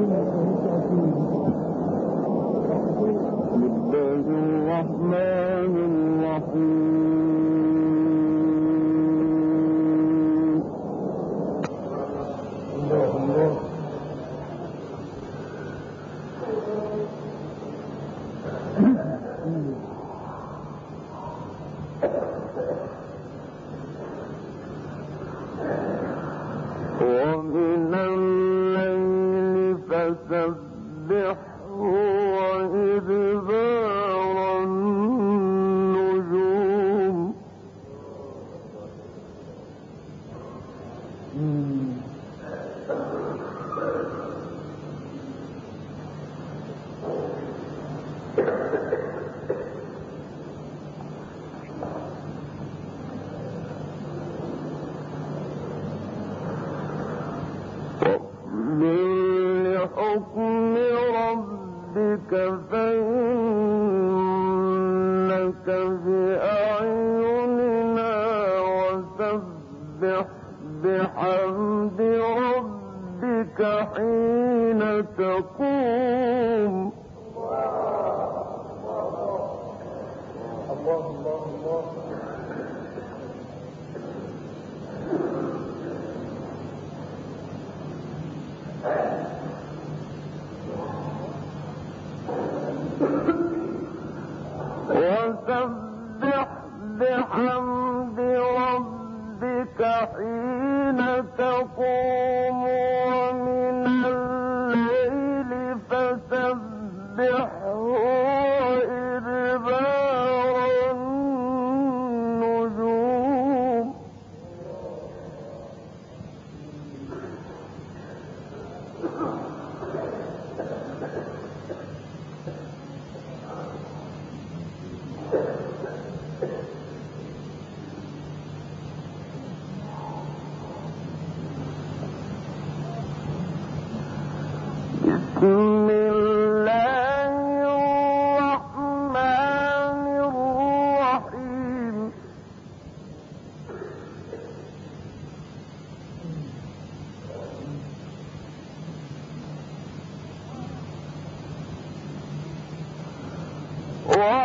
الله الرحمن الرحيم. the lift. حكم ربك فإنك بأعيننا وسبح بحمد ربك حين تقوم Oh,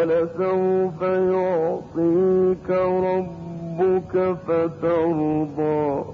ولسوف يعطيك ربك فترضى.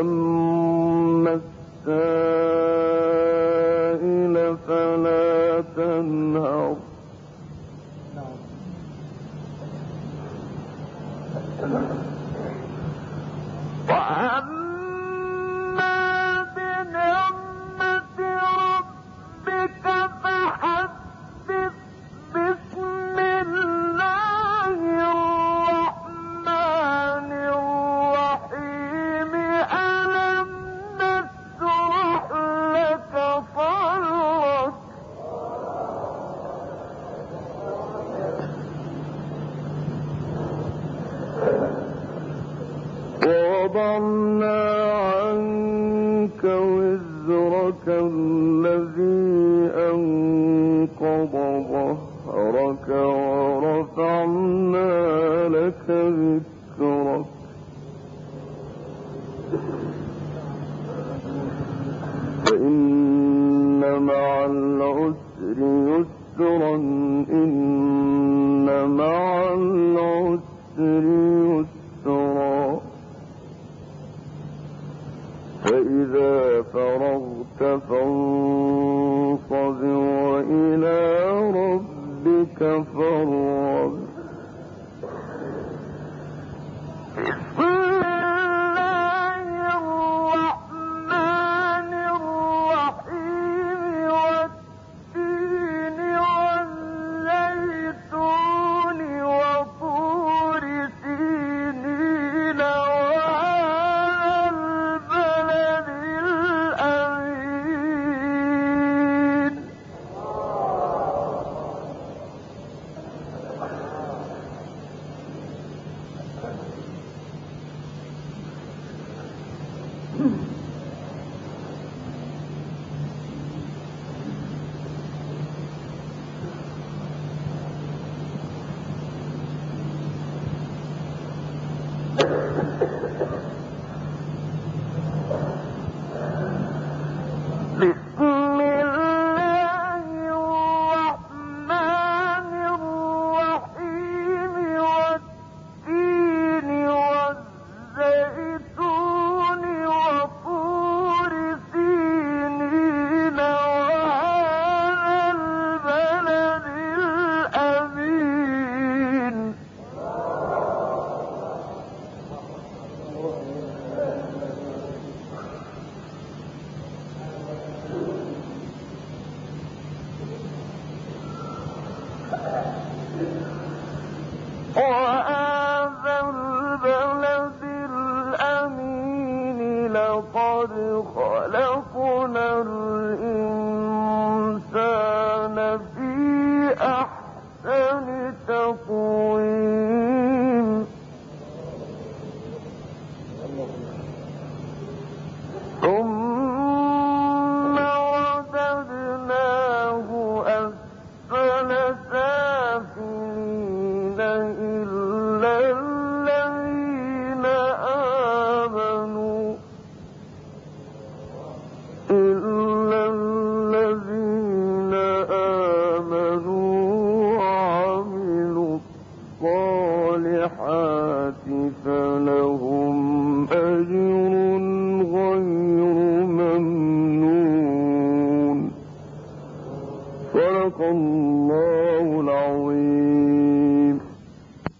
أم فإن مع العسر تفرغ ربك فارغب الله العظيم